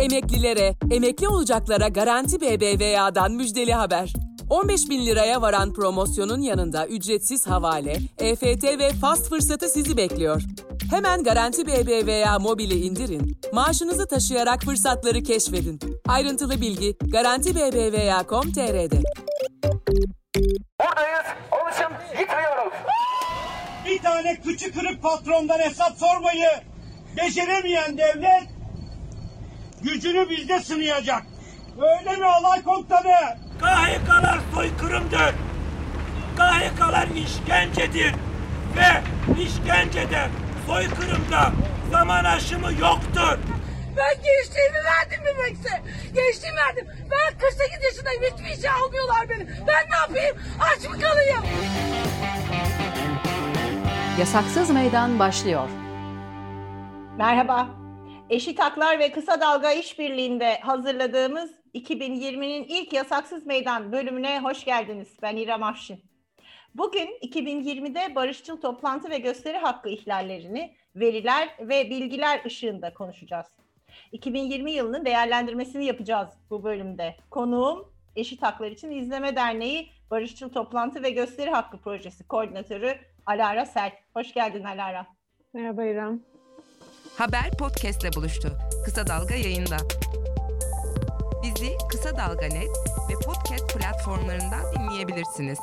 Emeklilere, emekli olacaklara Garanti BBVA'dan müjdeli haber. 15 bin liraya varan promosyonun yanında ücretsiz havale, EFT ve fast fırsatı sizi bekliyor. Hemen Garanti BBVA mobili indirin, maaşınızı taşıyarak fırsatları keşfedin. Ayrıntılı bilgi garantibbva.com.tr'de. Buradayız. Alışın gitmiyoruz. Bir tane küçük kırık patrondan hesap sormayı beceremeyen devlet gücünü bizde sınayacak. Öyle mi alay komutanı? KHK'lar soykırımdır. KHK'lar işkencedir. Ve işkencede, soykırımda zaman aşımı yoktur. Ben gençliğimi verdim Mimekse. Gençliğimi verdim. Ben 48 yaşındayım. Hiçbir işe almıyorlar beni. Ben ne yapayım? Aç mı kalayım? Yasaksız Meydan başlıyor. Merhaba. Eşit Haklar ve Kısa Dalga İşbirliği'nde hazırladığımız 2020'nin ilk Yasaksız Meydan bölümüne hoş geldiniz. Ben İrem Afşin. Bugün 2020'de barışçıl toplantı ve gösteri hakkı ihlallerini veriler ve bilgiler ışığında konuşacağız. 2020 yılının değerlendirmesini yapacağız bu bölümde. Konuğum Eşit Haklar İçin İzleme Derneği Barışçıl Toplantı ve Gösteri Hakkı Projesi Koordinatörü Alara Sert. Hoş geldin Alara. Merhaba İrem. Haber podcastle buluştu. Kısa Dalga yayında. Bizi Kısa Dalga Net ve podcast platformlarından dinleyebilirsiniz.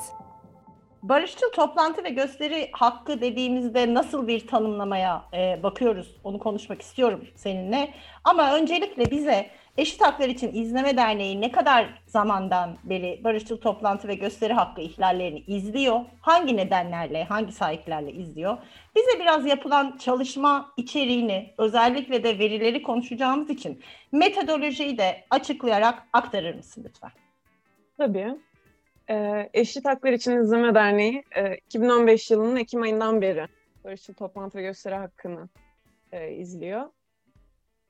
Barışçıl toplantı ve gösteri hakkı dediğimizde nasıl bir tanımlamaya e, bakıyoruz? Onu konuşmak istiyorum seninle. Ama öncelikle bize Eşit Haklar İçin İzleme Derneği ne kadar zamandan beri barışçıl toplantı ve gösteri hakkı ihlallerini izliyor? Hangi nedenlerle, hangi sahiplerle izliyor? Bize biraz yapılan çalışma içeriğini, özellikle de verileri konuşacağımız için metodolojiyi de açıklayarak aktarır mısın lütfen? Tabii. Ee, Eşit Haklar İçin İzleme Derneği e, 2015 yılının Ekim ayından beri barışçıl toplantı ve gösteri hakkını e, izliyor.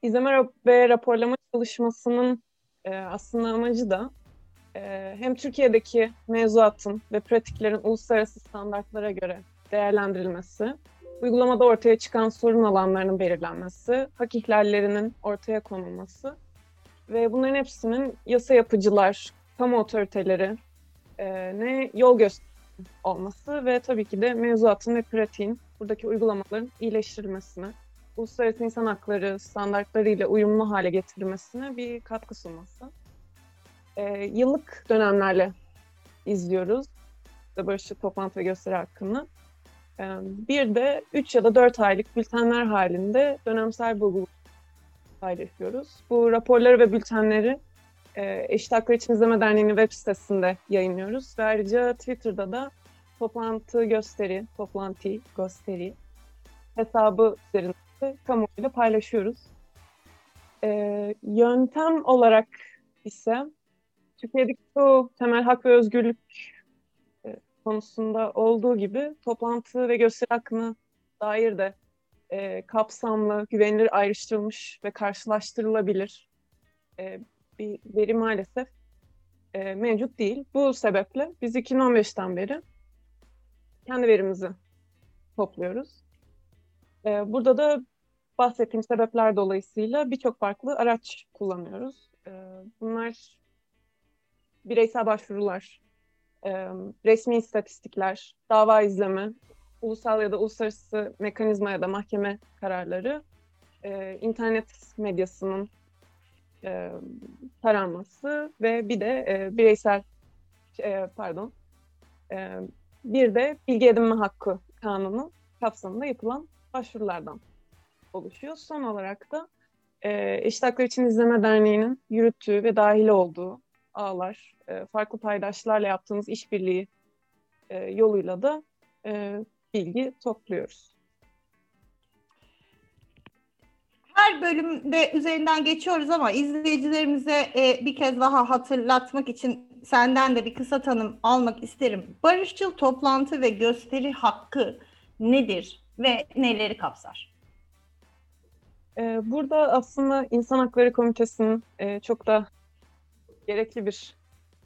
İzleme ve raporlama çalışmasının e, aslında amacı da e, hem Türkiye'deki mevzuatın ve pratiklerin uluslararası standartlara göre değerlendirilmesi, uygulamada ortaya çıkan sorun alanlarının belirlenmesi, hak ihlallerinin ortaya konulması ve bunların hepsinin yasa yapıcılar, kamu otoriteleri e, ne yol göster olması ve tabii ki de mevzuatın ve pratiğin buradaki uygulamaların iyileştirilmesine, uluslararası insan hakları standartlarıyla uyumlu hale getirilmesine bir katkı sunması. E, yıllık dönemlerle izliyoruz barışçı toplantı ve gösteri hakkını. E, bir de 3 ya da 4 aylık bültenler halinde dönemsel bulgu paylaşıyoruz. Bu raporları ve bültenleri e, Eşit Haklar İçin İzleme Derneği'nin web sitesinde yayınlıyoruz. Ve ayrıca Twitter'da da toplantı gösteri, toplantı gösteri hesabı üzerinde kamuoyuyla paylaşıyoruz. E, yöntem olarak ise Türkiye'deki çoğu temel hak ve özgürlük e, konusunda olduğu gibi toplantı ve gösteri hakkına dair de e, kapsamlı, güvenilir ayrıştırılmış ve karşılaştırılabilir e, bir veri maalesef e, mevcut değil. Bu sebeple biz 2015'ten beri kendi verimizi topluyoruz. E, burada da bahsettiğim sebepler dolayısıyla birçok farklı araç kullanıyoruz. E, bunlar bireysel başvurular, e, resmi istatistikler, dava izleme, ulusal ya da uluslararası mekanizma ya da mahkeme kararları, e, internet medyasının e, taranması ve bir de e, bireysel pardon bir de bilgi edinme hakkı kanunu kapsamında yapılan başvurulardan oluşuyor. Son olarak da e, Eşit Haklar İçin İzleme Derneği'nin yürüttüğü ve dahil olduğu ağlar, e, farklı paydaşlarla yaptığımız işbirliği e, yoluyla da e, bilgi topluyoruz. Her bölümde üzerinden geçiyoruz ama izleyicilerimize e, bir kez daha hatırlatmak için senden de bir kısa tanım almak isterim. Barışçıl toplantı ve gösteri hakkı nedir ve neleri kapsar? Ee, burada aslında İnsan Hakları Komitesi'nin e, çok da gerekli bir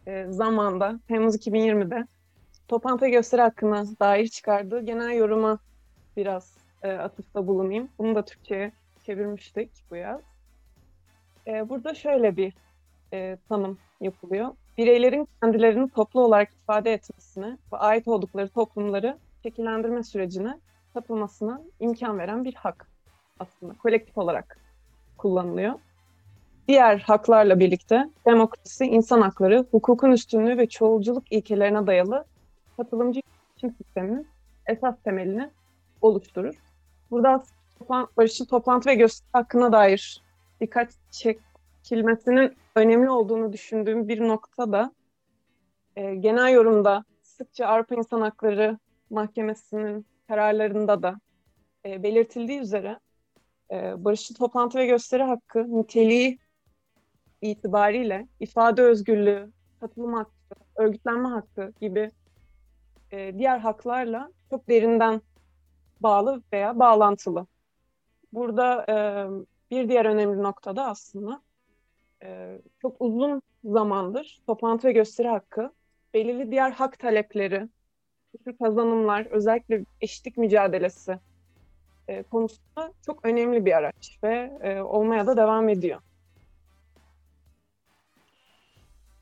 e, zamanda, Temmuz 2020'de toplantı gösteri hakkına dair çıkardığı genel yoruma biraz e, atıfta bulunayım. Bunu da Türkçe'ye çevirmiştik bu yaz. Burada şöyle bir tanım yapılıyor. Bireylerin kendilerini toplu olarak ifade etmesine ve ait oldukları toplumları şekillendirme sürecine katılmasına imkan veren bir hak aslında. Kolektif olarak kullanılıyor. Diğer haklarla birlikte demokrasi, insan hakları, hukukun üstünlüğü ve çoğulculuk ilkelerine dayalı katılımcı iletişim sisteminin esas temelini oluşturur. Burada toplan, barışçıl toplantı ve gösteri hakkına dair dikkat çekilmesinin önemli olduğunu düşündüğüm bir nokta da e, genel yorumda sıkça Avrupa İnsan Hakları Mahkemesi'nin kararlarında da e, belirtildiği üzere e, barışçıl toplantı ve gösteri hakkı niteliği itibariyle ifade özgürlüğü, katılım hakkı, örgütlenme hakkı gibi e, diğer haklarla çok derinden bağlı veya bağlantılı. Burada e, bir diğer önemli noktada aslında e, çok uzun zamandır toplantı ve gösteri hakkı belirli diğer hak talepleri, tür kazanımlar, özellikle eşitlik mücadelesi e, konusunda çok önemli bir araç ve e, olmaya da devam ediyor.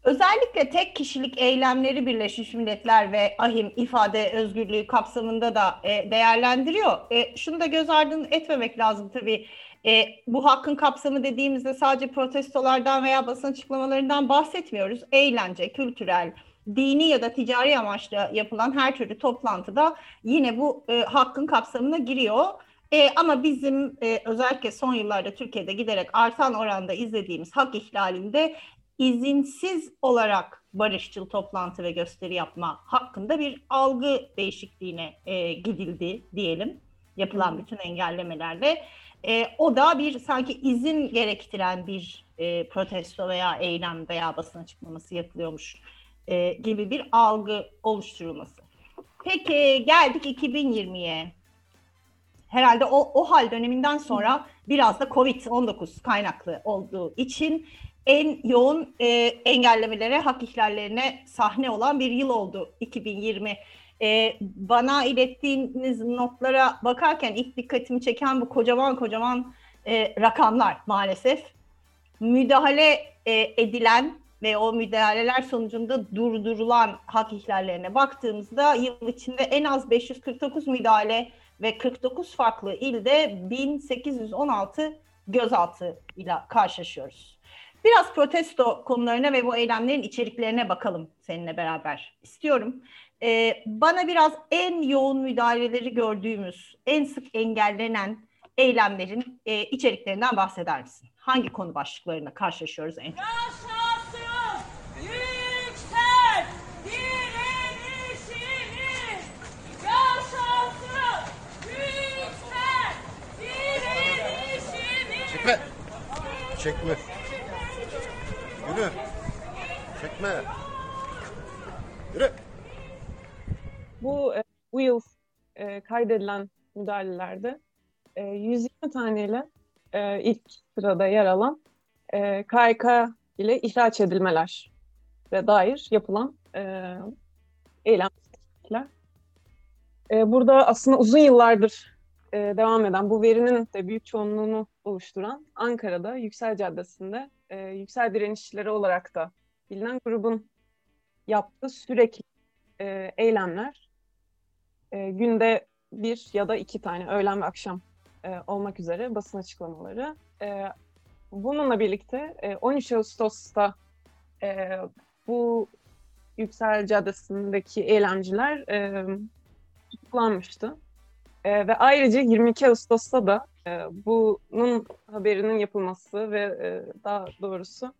Özellikle tek kişilik eylemleri Birleşmiş Milletler ve AHİM ifade özgürlüğü kapsamında da e, değerlendiriyor. E, şunu da göz ardı etmemek lazım tabii. E, bu hakkın kapsamı dediğimizde sadece protestolardan veya basın açıklamalarından bahsetmiyoruz. Eğlence, kültürel, dini ya da ticari amaçla yapılan her türlü toplantıda yine bu e, hakkın kapsamına giriyor. E, ama bizim e, özellikle son yıllarda Türkiye'de giderek artan oranda izlediğimiz hak ihlalinde izinsiz olarak barışçıl toplantı ve gösteri yapma hakkında bir algı değişikliğine e, gidildi diyelim yapılan bütün engellemelerle. E, o da bir sanki izin gerektiren bir e, protesto veya eylem veya basın açıklaması yapılıyormuş e, gibi bir algı oluşturulması. Peki geldik 2020'ye. Herhalde o, o hal döneminden sonra biraz da Covid-19 kaynaklı olduğu için en yoğun e, engellemelere, hak ihlallerine sahne olan bir yıl oldu 2020. E, bana ilettiğiniz notlara bakarken ilk dikkatimi çeken bu kocaman kocaman e, rakamlar maalesef. Müdahale e, edilen ve o müdahaleler sonucunda durdurulan hak ihlallerine baktığımızda yıl içinde en az 549 müdahale ve 49 farklı ilde 1816 gözaltı ile karşılaşıyoruz. Biraz protesto konularına ve bu eylemlerin içeriklerine bakalım seninle beraber istiyorum. Ee, bana biraz en yoğun müdahaleleri gördüğümüz, en sık engellenen eylemlerin e, içeriklerinden bahseder misin? Hangi konu başlıklarına karşılaşıyoruz en çok yüksel direnişimiz. Yaşasın yüksel direnişimiz. Çekme. Çekme. Yürü. Çekme. Yürü. Bu e, bu yıl e, kaydedilen müdahalelerde e, 120 taneyle e, ilk sırada yer alan e, KYK ile ihraç edilmeler ve dair yapılan e, eylemler. E, burada aslında uzun yıllardır e, devam eden bu verinin de büyük çoğunluğunu oluşturan Ankara'da Yüksel Caddesi'nde e, Yüksel Direnişçileri olarak da bilinen grubun yaptığı sürekli e, eylemler e, günde bir ya da iki tane öğlen ve akşam e, olmak üzere basın açıklamaları. E, bununla birlikte e, 13 Ağustos'ta e, bu Yüksel Caddesi'ndeki eylemciler e, tutuklanmıştı. E, ve ayrıca 22 Ağustos'ta da e, bunun haberinin yapılması ve e, daha doğrusu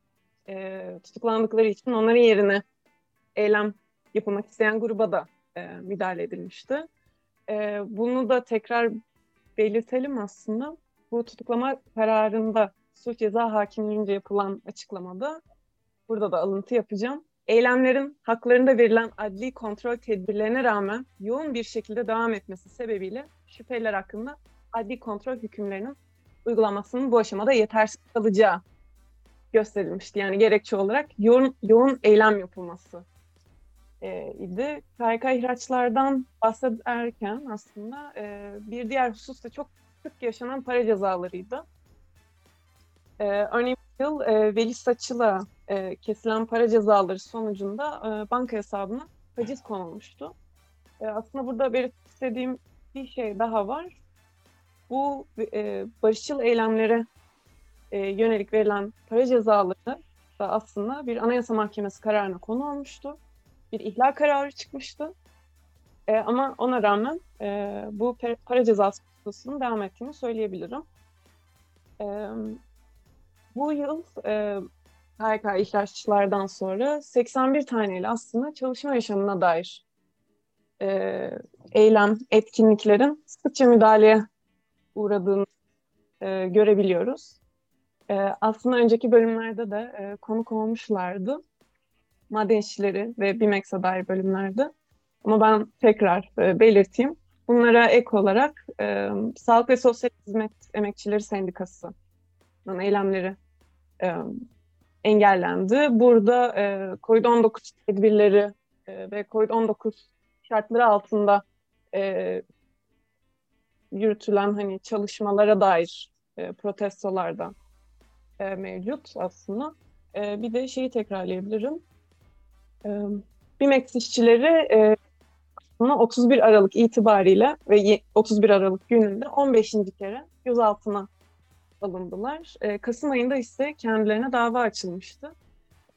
e, tutuklandıkları için onların yerine eylem yapılmak isteyen gruba da e, müdahale edilmişti. E, bunu da tekrar belirtelim aslında. Bu tutuklama kararında suç ceza hakimliğince yapılan açıklamada burada da alıntı yapacağım. Eylemlerin haklarında verilen adli kontrol tedbirlerine rağmen yoğun bir şekilde devam etmesi sebebiyle şüpheliler hakkında adli kontrol hükümlerinin uygulanmasının bu aşamada yetersiz kalacağı gösterilmişti. Yani gerekçe olarak yoğun, yoğun eylem yapılması e, idi. KYK ihraçlardan bahsederken aslında e, bir diğer husus da çok sık yaşanan para cezalarıydı. E, örneğin yıl e, Veli Saçıl'a e, kesilen para cezaları sonucunda e, banka hesabına haciz konulmuştu. E, aslında burada belirtmek istediğim bir şey daha var. Bu e, barışçıl eylemlere e, yönelik verilen para cezaları da aslında bir anayasa mahkemesi kararına konu olmuştu. Bir ihlal kararı çıkmıştı. E, ama ona rağmen e, bu para cezası hususunun devam ettiğini söyleyebilirim. E, bu yıl e, KYK ihraççılardan sonra 81 taneyle aslında çalışma yaşamına dair e, eylem, etkinliklerin sıkça müdahaleye uğradığını e, görebiliyoruz. E, aslında önceki bölümlerde de e, konuk olmuşlardı. Maden işçileri ve BİMEX'e dair bölümlerde. Ama ben tekrar e, belirteyim. Bunlara ek olarak e, Sağlık ve Sosyal Hizmet Emekçileri Sendikası eylemleri e, engellendi. Burada e, COVID-19 tedbirleri e, ve COVID-19 şartları altında e, yürütülen hani çalışmalara dair e, protestolarda e, mevcut aslında. E, bir de şeyi tekrarlayabilirim. E, BİMEX işçileri e, 31 Aralık itibariyle ve 31 Aralık gününde 15. kere gözaltına alındılar. E, Kasım ayında ise kendilerine dava açılmıştı.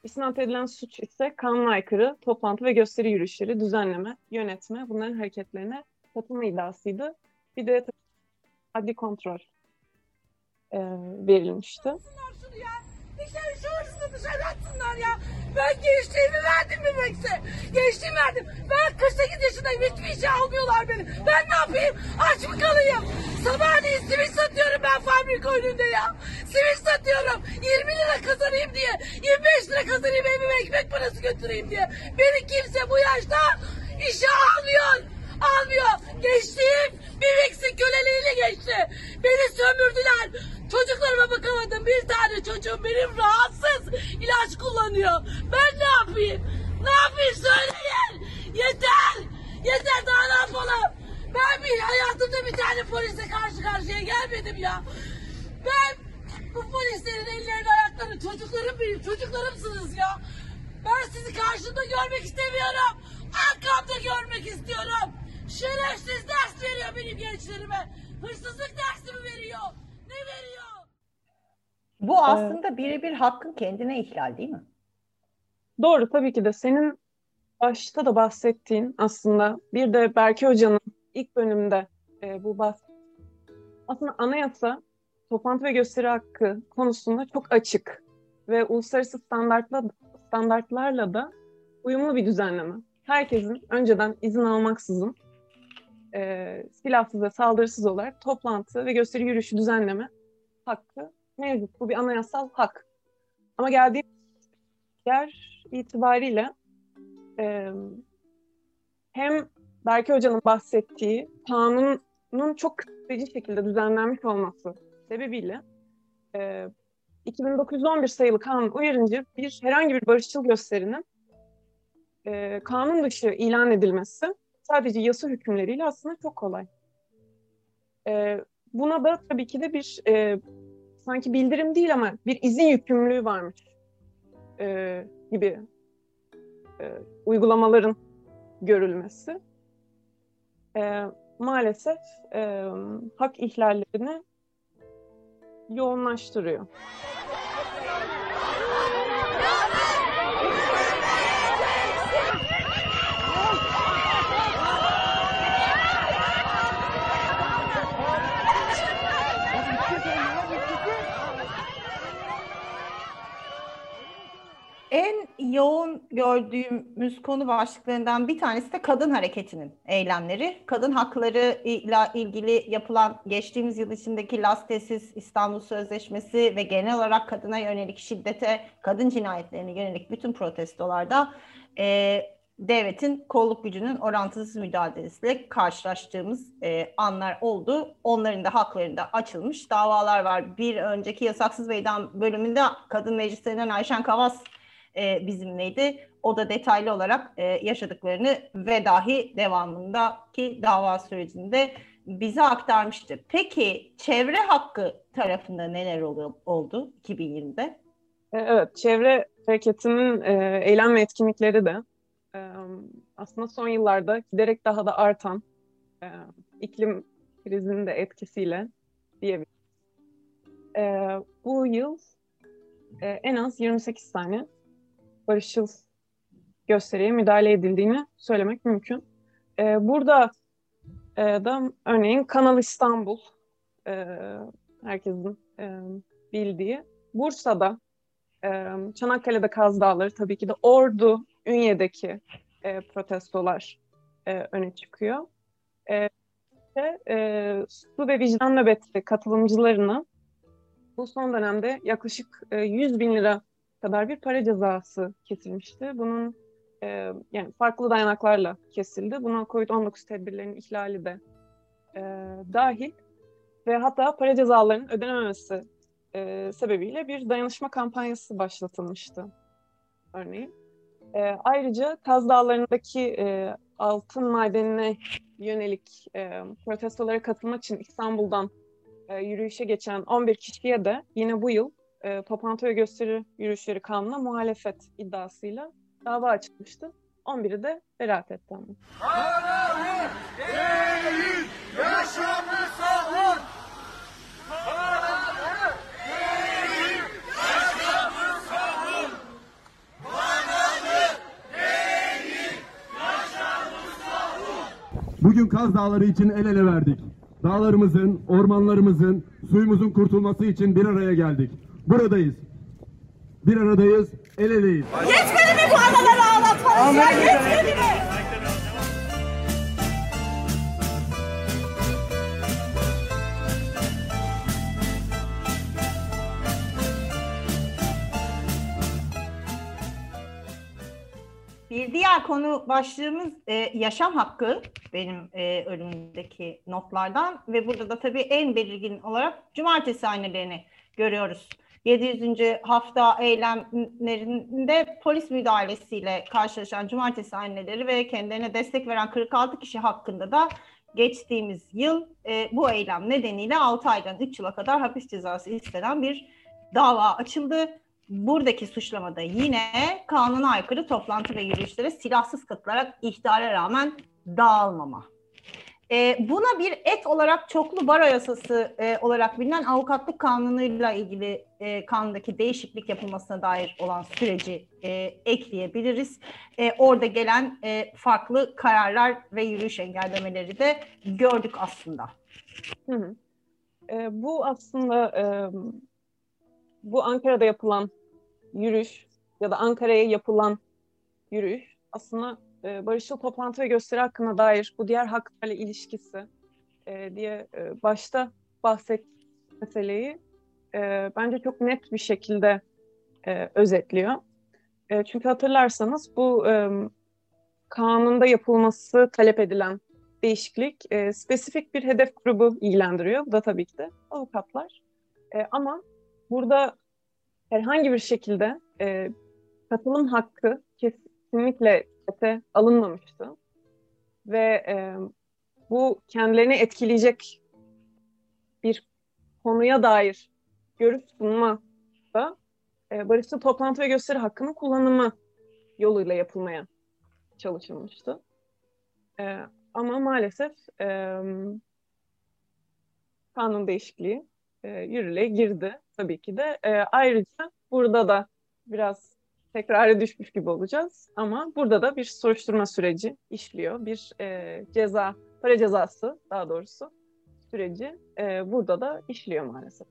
İsnat edilen suç ise kanuna aykırı toplantı ve gösteri yürüyüşleri, düzenleme, yönetme bunların hareketlerine katılma iddiasıydı. Bir de adli kontrol e, verilmişti. Dışarı şu hırsızı dışarı atsınlar ya. Ben gençliğimi verdim Mimex'e. Gençliğimi verdim. Ben 48 yaşındayım. Hiçbir işe almıyorlar beni. Ben ne yapayım? Aç mı kalayım? Sabahleyin simit satıyorum ben fabrika önünde ya. Simit satıyorum. 20 lira kazanayım diye. 25 lira kazanayım evime ekmek parası götüreyim diye. Beni kimse bu yaşta işe almıyor. Almıyor. Gençliğim Mimex'in köleliğiyle geçti. Beni sömürdüler. Çocuklarıma bakamadım. Bir tane çocuğum benim rahatsız. ilaç kullanıyor. Ben ne yapayım? Ne yapayım söyleyin. Yeter. Yeter daha ne yapalım? Ben bir hayatımda bir tane polise karşı karşıya gelmedim ya. Ben bu polislerin ellerini ayaklarını çocuklarım benim çocuklarımsınız ya. Ben sizi karşımda görmek istemiyorum. Arkamda görmek istiyorum. Şerefsiz ders veriyor benim gençlerime. Hırsızlık dersi mi veriyor? Ne veriyor? Bu aslında birebir hakkın kendine ihlal değil mi? Doğru tabii ki de. Senin başta da bahsettiğin aslında bir de Berke Hoca'nın ilk bölümde e, bu bahs aslında anayasa toplantı ve gösteri hakkı konusunda çok açık ve uluslararası standartla, standartlarla da uyumlu bir düzenleme. Herkesin önceden izin almaksızın e, silahsız ve saldırısız olarak toplantı ve gösteri yürüyüşü düzenleme hakkı mevcut. Bu bir anayasal hak. Ama geldiğim yer itibariyle e, hem Berke Hoca'nın bahsettiği kanunun çok kısıtlayıcı şekilde düzenlenmiş olması sebebiyle e, 2911 sayılı kanun uyarınca bir herhangi bir barışçıl gösterinin e, kanun dışı ilan edilmesi sadece yasa hükümleriyle aslında çok kolay. E, buna da tabii ki de bir e, sanki bildirim değil ama bir izin yükümlülüğü varmış e, gibi e, uygulamaların görülmesi e, maalesef e, hak ihlallerini yoğunlaştırıyor. En yoğun gördüğümüz konu başlıklarından bir tanesi de kadın hareketinin eylemleri. Kadın hakları ile ilgili yapılan geçtiğimiz yıl içindeki Lastesis İstanbul Sözleşmesi ve genel olarak kadına yönelik şiddete, kadın cinayetlerine yönelik bütün protestolarda e, devletin kolluk gücünün orantısız müdahalesiyle karşılaştığımız e, anlar oldu. Onların da haklarında açılmış davalar var. Bir önceki yasaksız meydan bölümünde kadın meclislerinden Ayşen Kavas e, bizimleydi. O da detaylı olarak e, yaşadıklarını ve dahi devamındaki dava sürecinde bize aktarmıştı. Peki çevre hakkı tarafında neler oluyor, oldu 2020'de? E, evet, çevre hareketinin e, eylem ve etkinlikleri de e, aslında son yıllarda giderek daha da artan e, iklim krizinin de etkisiyle diyebiliriz. E, bu yıl e, en az 28 tane barışçıl gösteriye müdahale edildiğini söylemek mümkün. E, burada e, da örneğin Kanal İstanbul, e, herkesin e, bildiği, Bursa'da, e, Çanakkale'de Kaz Dağları, tabii ki de Ordu, Ünye'deki e, protestolar e, öne çıkıyor. E, ve, e, su ve vicdan nöbeti katılımcılarına bu son dönemde yaklaşık e, 100 bin lira kadar bir para cezası kesilmişti. Bunun e, yani farklı dayanaklarla kesildi. Buna COVID-19 tedbirlerinin ihlali de e, dahil ve hatta para cezalarının ödenememesi e, sebebiyle bir dayanışma kampanyası başlatılmıştı örneğin. E, ayrıca Kaz Dağları'ndaki e, altın madenine yönelik e, protestolara katılmak için İstanbul'dan e, yürüyüşe geçen 11 kişiye de yine bu yıl e, toplantı ve gösteri yürüyüşleri kanuna muhalefet iddiasıyla dava açılmıştı. 11'i de beraat etti ama. Bugün Kaz Dağları için el ele verdik. Dağlarımızın, ormanlarımızın, suyumuzun kurtulması için bir araya geldik. Buradayız. Bir aradayız, el eleyiz. Yetmedi mi bu anaları ağlatmanız ya? Yetmedi mi? Bir diğer konu başlığımız e, yaşam hakkı benim e, ölümündeki notlardan ve burada da tabii en belirgin olarak cumartesi annelerini görüyoruz. 700. hafta eylemlerinde polis müdahalesiyle karşılaşan cumartesi anneleri ve kendilerine destek veren 46 kişi hakkında da geçtiğimiz yıl e, bu eylem nedeniyle 6 aydan 3 yıla kadar hapis cezası istenen bir dava açıldı. Buradaki suçlamada yine kanuna aykırı toplantı ve yürüyüşlere silahsız katılarak ihtale rağmen dağılmama. E, buna bir et olarak çoklu baro yasası e, olarak bilinen avukatlık kanunuyla ilgili e, kanundaki değişiklik yapılmasına dair olan süreci e, ekleyebiliriz. E, orada gelen e, farklı kararlar ve yürüyüş engellemeleri de gördük aslında. Hı hı. E, bu aslında e, bu Ankara'da yapılan yürüyüş ya da Ankara'ya yapılan yürüyüş aslında e, barışçıl toplantı ve gösteri hakkına dair bu diğer haklarla ilişkisi e, diye e, başta bahset meseleyi e, bence çok net bir şekilde e, özetliyor. E, çünkü hatırlarsanız bu e, kanunda yapılması talep edilen değişiklik e, spesifik bir hedef grubu ilgilendiriyor. Bu da tabii ki de avukatlar. E, ama burada herhangi bir şekilde e, katılım hakkı kesinlikle dikkate alınmamıştı. Ve e, bu kendilerini etkileyecek bir konuya dair görüş sunma da e, barışçıl toplantı ve gösteri hakkının kullanımı yoluyla yapılmaya çalışılmıştı. E, ama maalesef e, kanun değişikliği e, yürürlüğe girdi tabii ki de. E, ayrıca burada da biraz tekrara düşmüş gibi olacağız ama burada da bir soruşturma süreci işliyor. Bir e, ceza, para cezası daha doğrusu süreci e, burada da işliyor maalesef.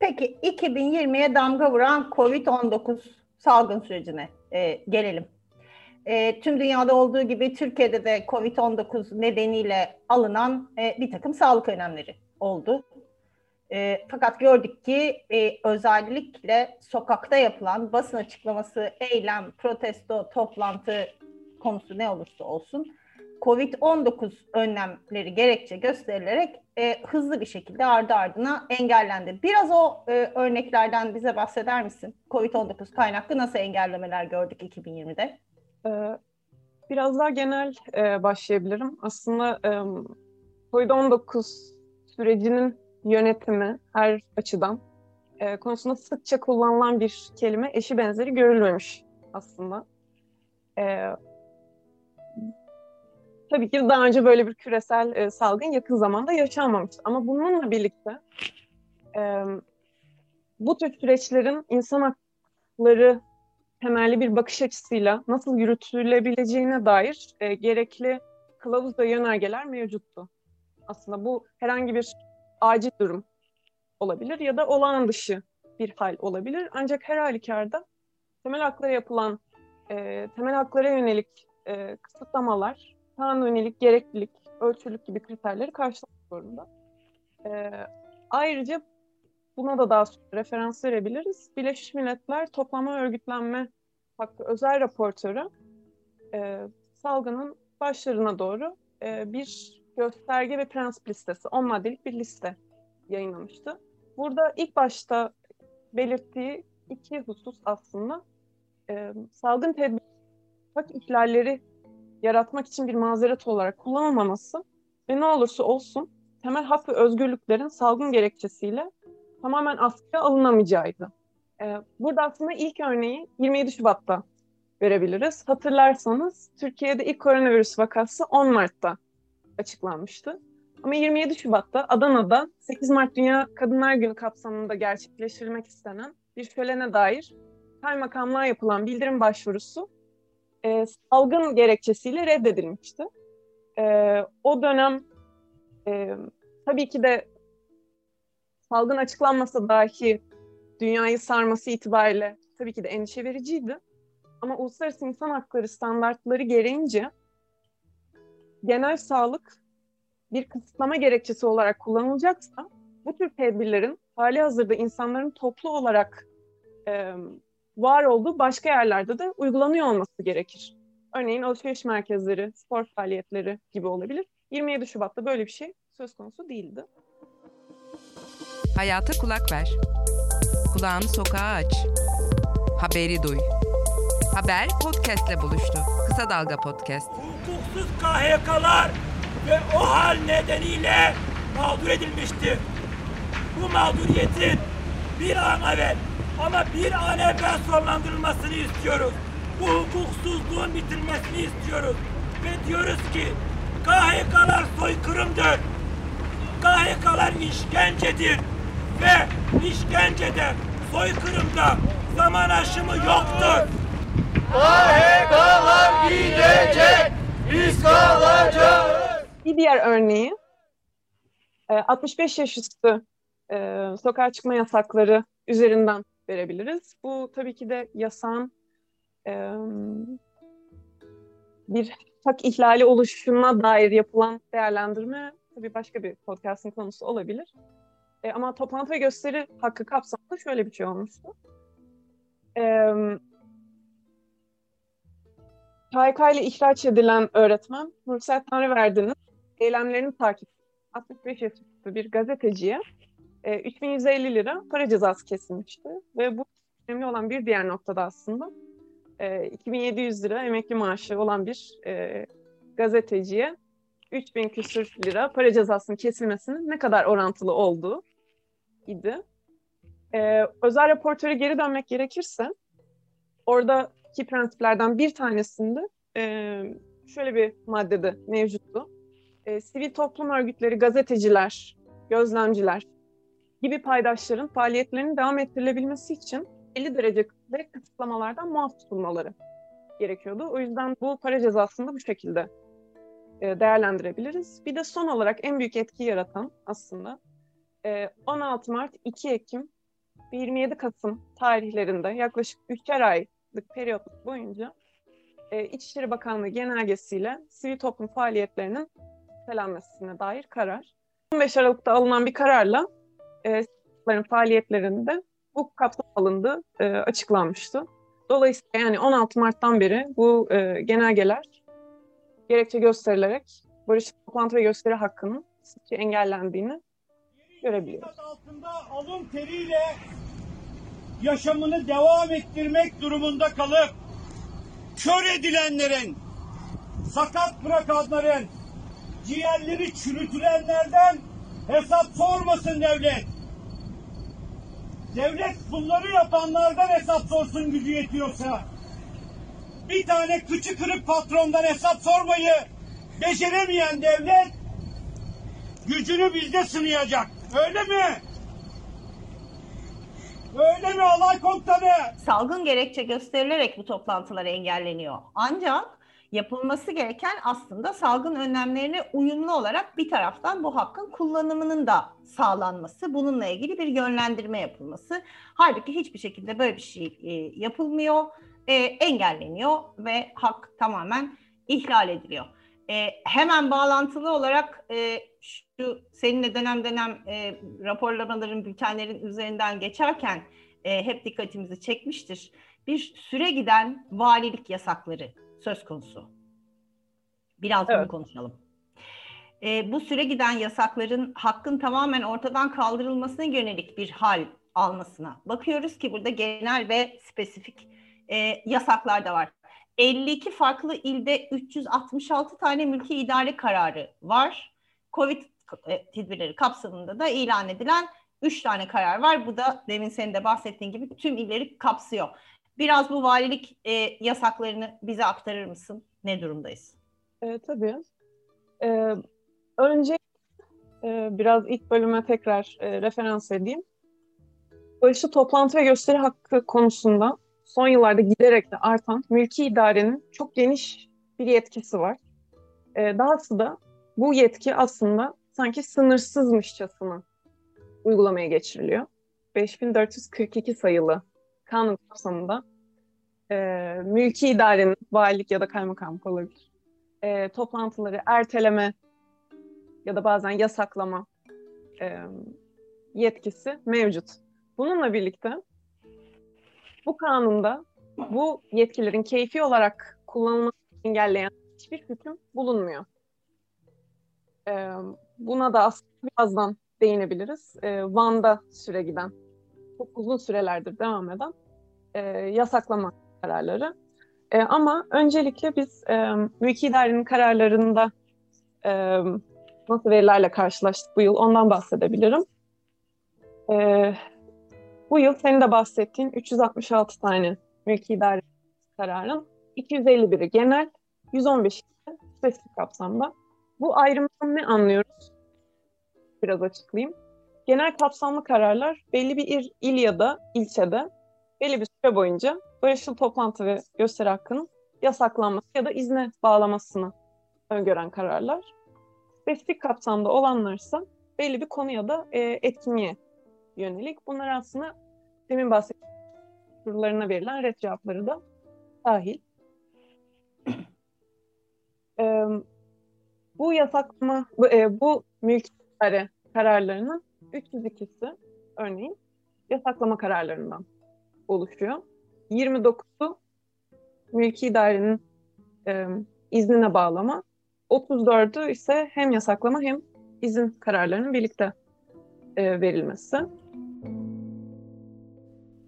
Peki 2020'ye damga vuran COVID-19 salgın sürecine e, gelelim. E, tüm dünyada olduğu gibi Türkiye'de de COVID-19 nedeniyle alınan e, bir takım sağlık önlemleri oldu. E, fakat gördük ki e, özellikle sokakta yapılan basın açıklaması, eylem, protesto, toplantı konusu ne olursa olsun COVID-19 önlemleri gerekçe gösterilerek e, hızlı bir şekilde ardı ardına engellendi. Biraz o e, örneklerden bize bahseder misin? COVID-19 kaynaklı nasıl engellemeler gördük 2020'de? Ee, biraz daha genel e, başlayabilirim. Aslında e, COVID-19 sürecinin yönetimi her açıdan e, konusunda sıkça kullanılan bir kelime eşi benzeri görülmemiş aslında. E, tabii ki daha önce böyle bir küresel e, salgın yakın zamanda yaşanmamış. Ama bununla birlikte e, bu tür süreçlerin insan hakları temelli bir bakış açısıyla nasıl yürütülebileceğine dair e, gerekli kılavuz ve yönergeler mevcuttu. Aslında bu herhangi bir acil durum olabilir ya da olağan dışı bir hal olabilir. Ancak her halükarda temel haklara yapılan, e, temel haklara yönelik e, kısıtlamalar, kanun yönelik gereklilik, ölçülük gibi kriterleri karşılamak zorunda. E, ayrıca buna da daha sonra referans verebiliriz. Birleşmiş Milletler Toplama Örgütlenme Hakkı Özel Raportörü e, salgının başlarına doğru e, bir gösterge ve prensip listesi, 10 maddelik bir liste yayınlamıştı. Burada ilk başta belirttiği iki husus aslında e, salgın tedbir hak ihlalleri yaratmak için bir mazeret olarak kullanılmaması ve ne olursa olsun temel hak ve özgürlüklerin salgın gerekçesiyle tamamen askıya alınamayacağıydı. Ee, burada aslında ilk örneği 27 Şubat'ta verebiliriz. Hatırlarsanız Türkiye'de ilk koronavirüs vakası 10 Mart'ta açıklanmıştı. Ama 27 Şubat'ta Adana'da 8 Mart Dünya Kadınlar Günü kapsamında gerçekleştirilmek istenen bir şölene dair kaymakamlığa yapılan bildirim başvurusu e, salgın gerekçesiyle reddedilmişti. E, o dönem e, tabii ki de salgın açıklanmasa dahi dünyayı sarması itibariyle tabii ki de endişe vericiydi. Ama uluslararası insan hakları standartları gereğince genel sağlık bir kısıtlama gerekçesi olarak kullanılacaksa bu tür tedbirlerin hali hazırda insanların toplu olarak e, var olduğu başka yerlerde de uygulanıyor olması gerekir. Örneğin alışveriş merkezleri, spor faaliyetleri gibi olabilir. 27 Şubat'ta böyle bir şey söz konusu değildi. Hayata kulak ver. Kulağını sokağa aç. Haberi duy. Haber podcastle buluştu. Kısa Dalga Podcast. Hukuksuz KHK'lar ve o hal nedeniyle mağdur edilmiştir. Bu mağduriyetin bir an evvel ama bir an evvel sonlandırılmasını istiyoruz. Bu hukuksuzluğun bitirmesini istiyoruz. Ve diyoruz ki KHK'lar soykırımdır. KHK'lar işkencedir. Ve işkencede, soykırımda zaman aşımı yoktur. KHK'lar gidecek, biz kalacağız. Bir diğer örneği 65 yaş üstü e, sokağa çıkma yasakları üzerinden verebiliriz. Bu tabii ki de yasağın e, bir hak ihlali oluşuna dair yapılan değerlendirme tabii başka bir podcast'ın konusu olabilir. E, ama toplantı ve gösteri hakkı kapsamında şöyle bir şey olmuştu. E, KHK ile ihraç edilen öğretmen Nursel Tanrıverdi'nin eylemlerini takip 65 yaşında bir gazeteciye e, 3150 lira para cezası kesilmişti. Ve bu önemli olan bir diğer noktada aslında e, 2700 lira emekli maaşı olan bir e, gazeteciye 3000 küsür lira para cezasının kesilmesinin ne kadar orantılı olduğu idi. Ee, özel raportöre geri dönmek gerekirse oradaki prensiplerden bir tanesinde e, şöyle bir maddede mevcuttu. E, sivil toplum örgütleri, gazeteciler, gözlemciler gibi paydaşların faaliyetlerinin devam ettirilebilmesi için 50 derece ve kısıtlamalardan muaf tutulmaları gerekiyordu. O yüzden bu para cezasını da bu şekilde e, değerlendirebiliriz. Bir de son olarak en büyük etki yaratan aslında 16 e, Mart, 2 Ekim ve 27 Kasım tarihlerinde yaklaşık 3'er aylık periyotluk boyunca e, İçişleri Bakanlığı genelgesiyle sivil toplum faaliyetlerinin selenmesine dair karar. 15 Aralık'ta alınan bir kararla e, faaliyetlerinde bu kapsam alındı, e, açıklanmıştı. Dolayısıyla yani 16 Mart'tan beri bu e, genelgeler gerekçe gösterilerek barış toplantı ve gösteri hakkının sıkça engellendiğini görebiliyoruz. altında alın teriyle yaşamını devam ettirmek durumunda kalıp kör edilenlerin, sakat bırakanların, ciğerleri çürütülenlerden hesap sormasın devlet. Devlet bunları yapanlardan hesap sorsun gücü yetiyorsa. Bir tane kıçı kırık patrondan hesap sormayı beceremeyen devlet gücünü bizde sınayacak. Öyle mi? Öyle mi alay komutanı? Salgın gerekçe gösterilerek bu toplantılar engelleniyor. Ancak yapılması gereken aslında salgın önlemlerine uyumlu olarak bir taraftan bu hakkın kullanımının da sağlanması, bununla ilgili bir yönlendirme yapılması. Halbuki hiçbir şekilde böyle bir şey e, yapılmıyor, e, engelleniyor ve hak tamamen ihlal ediliyor. E, hemen bağlantılı olarak e, şu seninle dönem dönem e, raporlamaların, bültenlerin üzerinden geçerken e, hep dikkatimizi çekmiştir. Bir süre giden valilik yasakları söz konusu. Biraz evet. bunu konuşalım. E, bu süre giden yasakların hakkın tamamen ortadan kaldırılmasına yönelik bir hal almasına bakıyoruz ki burada genel ve spesifik e, yasaklar da var. 52 farklı ilde 366 tane mülki idare kararı var. Covid e, tedbirleri kapsamında da ilan edilen 3 tane karar var. Bu da demin senin de bahsettiğin gibi tüm illeri kapsıyor. Biraz bu valilik e, yasaklarını bize aktarır mısın? Ne durumdayız? E, tabii. E, önce e, biraz ilk bölüme tekrar e, referans edeyim. Barışçı toplantı ve gösteri hakkı konusunda son yıllarda giderek de artan mülki idarenin çok geniş bir yetkisi var. E, dahası da bu yetki aslında sanki sınırsızmışçasına uygulamaya geçiriliyor. 5442 sayılı kanun kapsamında e, mülki idarenin valilik ya da kaymakamlık olabilir. E, toplantıları erteleme ya da bazen yasaklama e, yetkisi mevcut. Bununla birlikte bu kanunda bu yetkilerin keyfi olarak kullanılmasını engelleyen hiçbir hüküm bulunmuyor. E, buna da aslında birazdan değinebiliriz. E, Van'da süre giden, çok uzun sürelerdir devam eden e, yasaklama kararları. E, ama öncelikle biz e, mülki idarenin kararlarında e, nasıl verilerle karşılaştık bu yıl ondan bahsedebilirim. E, bu yıl senin de bahsettiğin 366 tane mülki idare kararın 251'i genel, 115'i spesifik kapsamda. Bu ayrımdan ne anlıyoruz? Biraz açıklayayım. Genel kapsamlı kararlar belli bir il, il ya da ilçede belli bir süre boyunca barışçıl toplantı ve gösteri hakkının yasaklanması ya da izne bağlamasını öngören kararlar. Spesifik kapsamda olanlarsa belli bir konu ya da e, etkinliğe yönelik. Bunlar aslında demin bahsettiğim sorularına verilen red cevapları da dahil. e, bu yasaklama, bu, e, bu mülk kararlarının 302'si örneğin yasaklama kararlarından oluşuyor. 29'u mülki idarenin e, iznine bağlama. 34'ü ise hem yasaklama hem izin kararlarının birlikte e, verilmesi.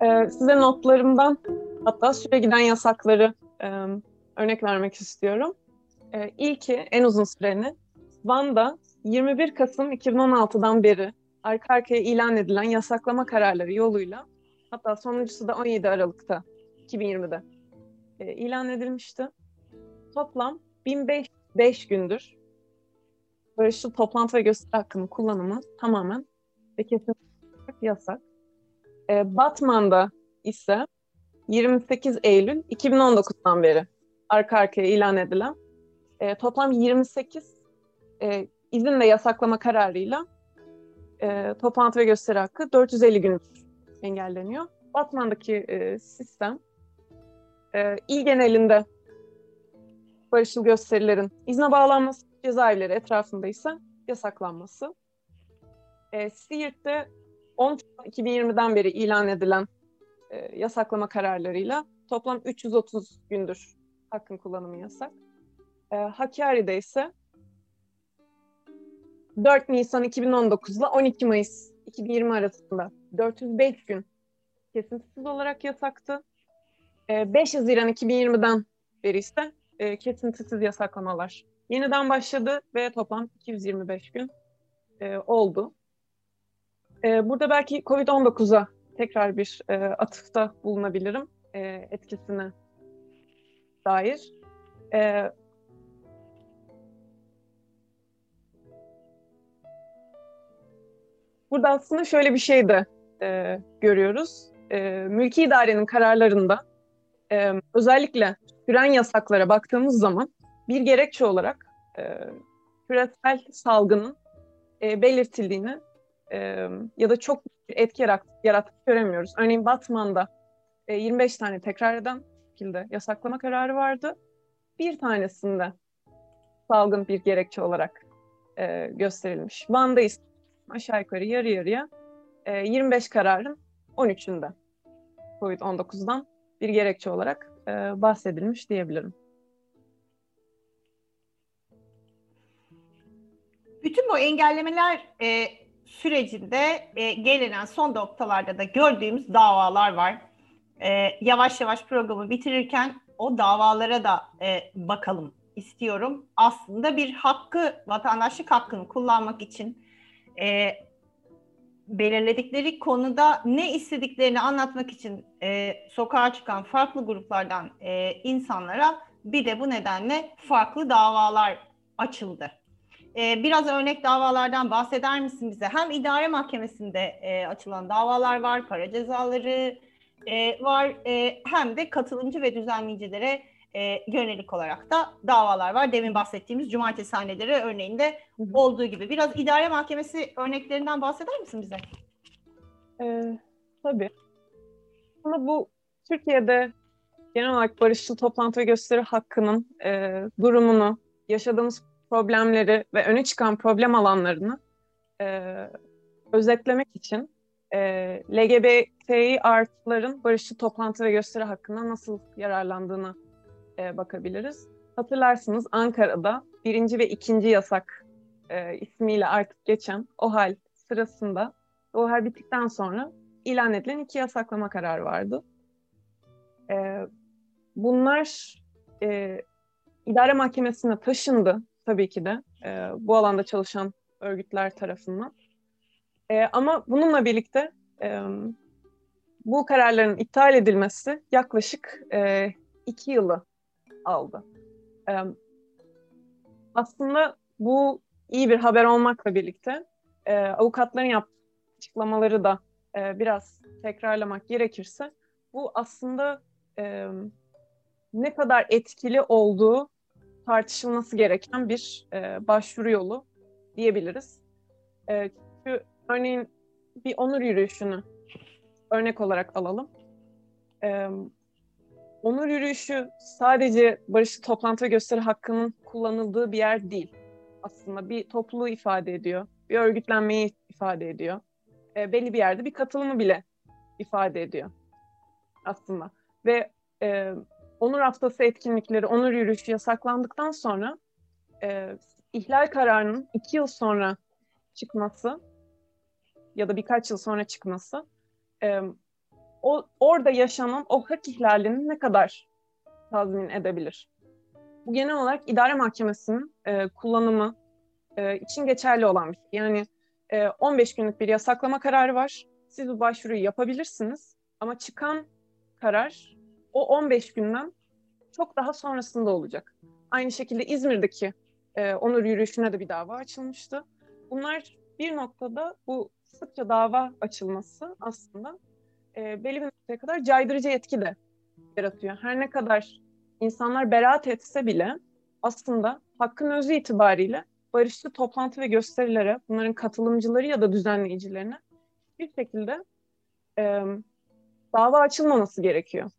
E, size notlarımdan hatta süre giden yasakları e, örnek vermek istiyorum. E, ilki en uzun süreni Van'da 21 Kasım 2016'dan beri arka arkaya ilan edilen yasaklama kararları yoluyla hatta sonuncusu da 17 Aralık'ta 2020'de e, ilan edilmişti. Toplam 1005 gündür barışçıl toplantı ve gösteri hakkının kullanımı tamamen ve kesinlikle yasak. E, Batman'da ise 28 Eylül 2019'dan beri arka arkaya ilan edilen e, toplam 28 e, izin ve yasaklama kararıyla e, toplantı ve gösteri hakkı 450 gün engelleniyor. Batman'daki e, sistem e, il genelinde barışçıl gösterilerin izne bağlanması, cezaevleri etrafında ise yasaklanması. E, Siirt'te 10 2020'den beri ilan edilen e, yasaklama kararlarıyla toplam 330 gündür hakkın kullanımı yasak. E, Hakkari'de ise 4 Nisan 2019 ile 12 Mayıs 2020 arasında 405 gün kesintisiz olarak yasaktı. 5 ee, Haziran 2020'den beri ise e, kesintisiz yasaklamalar yeniden başladı ve toplam 225 gün e, oldu. E, burada belki COVID-19'a tekrar bir e, atıfta bulunabilirim e, etkisine dair. E, burada aslında şöyle bir şey de e, görüyoruz. E, mülki idarenin kararlarında e, özellikle süren yasaklara baktığımız zaman bir gerekçe olarak e, küresel salgının e, belirtildiğini e, ya da çok etki yarattığını göremiyoruz. Örneğin Batman'da e, 25 tane tekrar eden şekilde yasaklama kararı vardı. Bir tanesinde salgın bir gerekçe olarak e, gösterilmiş. Van'da ise aşağı yukarı yarı yarıya e, 25 kararın 13'ünde COVID-19'dan bir gerekçe olarak e, bahsedilmiş diyebilirim. Bütün bu engellemeler e, sürecinde e, gelinen son noktalarda da gördüğümüz davalar var. E, yavaş yavaş programı bitirirken o davalara da e, bakalım istiyorum. Aslında bir hakkı, vatandaşlık hakkını kullanmak için e, belirledikleri konuda ne istediklerini anlatmak için e, sokağa çıkan farklı gruplardan e, insanlara bir de bu nedenle farklı davalar açıldı. E, biraz örnek davalardan bahseder misin bize? Hem idare mahkemesinde e, açılan davalar var, para cezaları e, var, e, hem de katılımcı ve düzenleyicilere e, yönelik olarak da davalar var. Demin bahsettiğimiz cumartesi sahneleri örneğinde olduğu gibi. Biraz idare mahkemesi örneklerinden bahseder misin bize? Ee, tabii. Ama bu Türkiye'de genel olarak barışçıl toplantı ve gösteri hakkının e, durumunu, yaşadığımız problemleri ve öne çıkan problem alanlarını e, özetlemek için e, LGBTİ artıların barışçıl toplantı ve gösteri hakkında nasıl yararlandığını e, bakabiliriz. Hatırlarsınız Ankara'da birinci ve ikinci yasak e, ismiyle artık geçen o hal sırasında o hal bittikten sonra ilan edilen iki yasaklama kararı vardı. E, bunlar e, idare mahkemesine taşındı tabii ki de e, bu alanda çalışan örgütler tarafından. E, ama bununla birlikte e, bu kararların iptal edilmesi yaklaşık e, iki yılı aldı. E, aslında bu iyi bir haber olmakla birlikte e, avukatların yaptığı açıklamaları da e, biraz tekrarlamak gerekirse bu aslında e, ne kadar etkili olduğu tartışılması gereken bir e, başvuru yolu diyebiliriz. E, çünkü örneğin bir onur yürüyüşünü örnek olarak alalım. E, onur yürüyüşü sadece barışçı toplantı gösteri hakkının kullanıldığı bir yer değil. Aslında bir topluluğu ifade ediyor, bir örgütlenmeyi ifade ediyor. E, belli bir yerde bir katılımı bile ifade ediyor aslında. Ve e, Onur Haftası etkinlikleri, onur yürüyüşü yasaklandıktan sonra e, ihlal kararının iki yıl sonra çıkması ya da birkaç yıl sonra çıkması e, o orada yaşanan o hak ihlalini ne kadar tazmin edebilir? Bu genel olarak idare mahkemesinin e, kullanımı e, için geçerli olan bir şey. Yani e, 15 günlük bir yasaklama kararı var. Siz bu başvuruyu yapabilirsiniz ama çıkan karar o 15 günden çok daha sonrasında olacak. Aynı şekilde İzmir'deki e, onur yürüyüşüne de bir dava açılmıştı. Bunlar bir noktada bu sıkça dava açılması aslında e, belli bir noktaya kadar caydırıcı etki de yaratıyor. Her ne kadar insanlar beraat etse bile aslında hakkın özü itibariyle barışçı toplantı ve gösterilere, bunların katılımcıları ya da düzenleyicilerine bir şekilde e, dava açılmaması gerekiyor.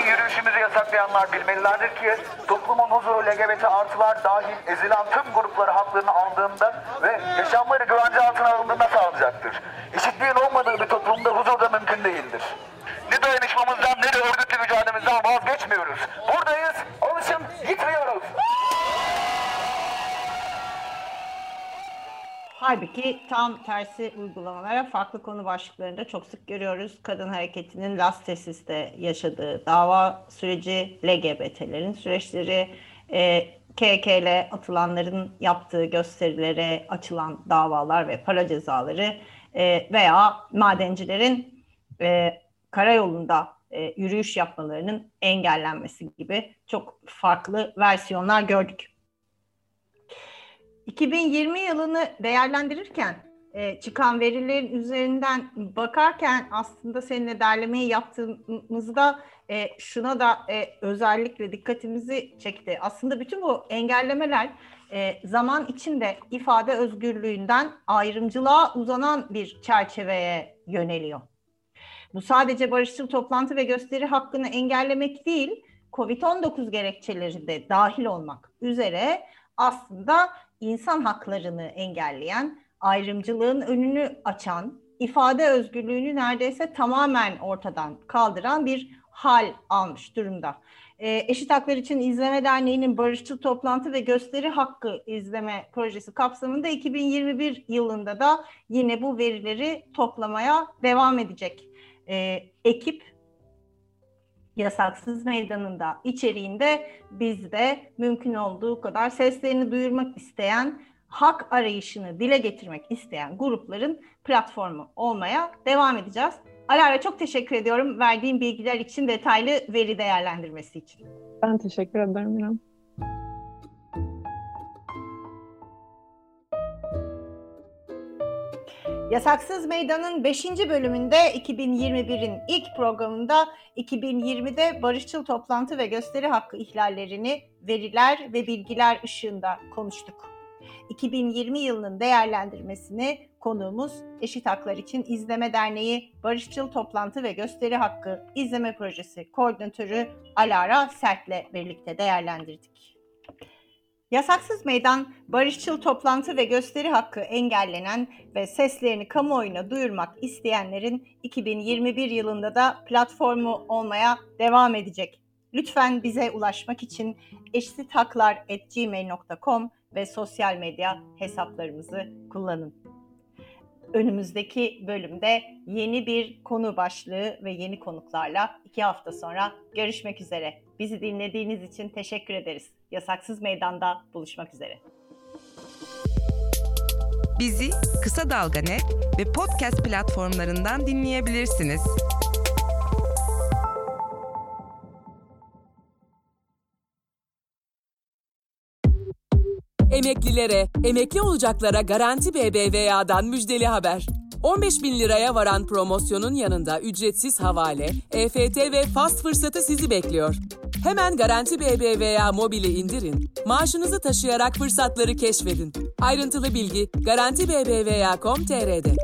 Yürüyüşümüzü yasaklayanlar bilmelilerdir ki toplumun huzuru LGBT artılar dahil ezilen tüm grupları haklarını aldığında ve yaşamları güvence altına alındığında sağlayacaktır. Eşitliğin olmadığı bir toplumda huzur da mümkün değildir. Ne dayanışmamızdan ne de örgütlü mücadelemizden vazgeçmiyoruz. Buradayız, alışın gitmiyoruz. Halbuki tam tersi uygulamalara farklı konu başlıklarında çok sık görüyoruz. Kadın hareketinin Las Tesis'te yaşadığı dava süreci, LGBT'lerin süreçleri, e, KKL atılanların yaptığı gösterilere açılan davalar ve para cezaları e, veya madencilerin e, karayolunda e, yürüyüş yapmalarının engellenmesi gibi çok farklı versiyonlar gördük. 2020 yılını değerlendirirken e, çıkan verilerin üzerinden bakarken aslında seninle derlemeyi yaptığımızda e, şuna da e, özellikle dikkatimizi çekti. Aslında bütün bu engellemeler zaman içinde ifade özgürlüğünden ayrımcılığa uzanan bir çerçeveye yöneliyor. Bu sadece barışçıl toplantı ve gösteri hakkını engellemek değil, COVID-19 gerekçeleri de dahil olmak üzere aslında insan haklarını engelleyen, ayrımcılığın önünü açan, ifade özgürlüğünü neredeyse tamamen ortadan kaldıran bir hal almış durumda. E, Eşit Haklar İçin İzleme Derneği'nin barışçıl toplantı ve gösteri hakkı izleme projesi kapsamında 2021 yılında da yine bu verileri toplamaya devam edecek. E, ekip yasaksız meydanında içeriğinde biz de mümkün olduğu kadar seslerini duyurmak isteyen, hak arayışını dile getirmek isteyen grupların platformu olmaya devam edeceğiz. Alara çok teşekkür ediyorum verdiğim bilgiler için, detaylı veri değerlendirmesi için. Ben teşekkür ederim İrem. Yasaksız Meydan'ın 5. bölümünde 2021'in ilk programında 2020'de barışçıl toplantı ve gösteri hakkı ihlallerini veriler ve bilgiler ışığında konuştuk. 2020 yılının değerlendirmesini konuğumuz Eşit Haklar İçin İzleme Derneği Barışçıl Toplantı ve Gösteri Hakkı İzleme Projesi Koordinatörü Alara Sert'le birlikte değerlendirdik. Yasaksız meydan, barışçıl toplantı ve gösteri hakkı engellenen ve seslerini kamuoyuna duyurmak isteyenlerin 2021 yılında da platformu olmaya devam edecek. Lütfen bize ulaşmak için eşithaklar.gmail.com ve sosyal medya hesaplarımızı kullanın. Önümüzdeki bölümde yeni bir konu başlığı ve yeni konuklarla iki hafta sonra görüşmek üzere. Bizi dinlediğiniz için teşekkür ederiz. Yasaksız Meydan'da buluşmak üzere. Bizi Kısa Dalga Net ve podcast platformlarından dinleyebilirsiniz. Emeklilere, emekli olacaklara Garanti BBVA'dan müjdeli haber. 15 bin liraya varan promosyonun yanında ücretsiz havale, EFT ve fast fırsatı sizi bekliyor. Hemen Garanti BBVA mobili indirin, maaşınızı taşıyarak fırsatları keşfedin. Ayrıntılı bilgi Garanti BBVA.com.tr'de.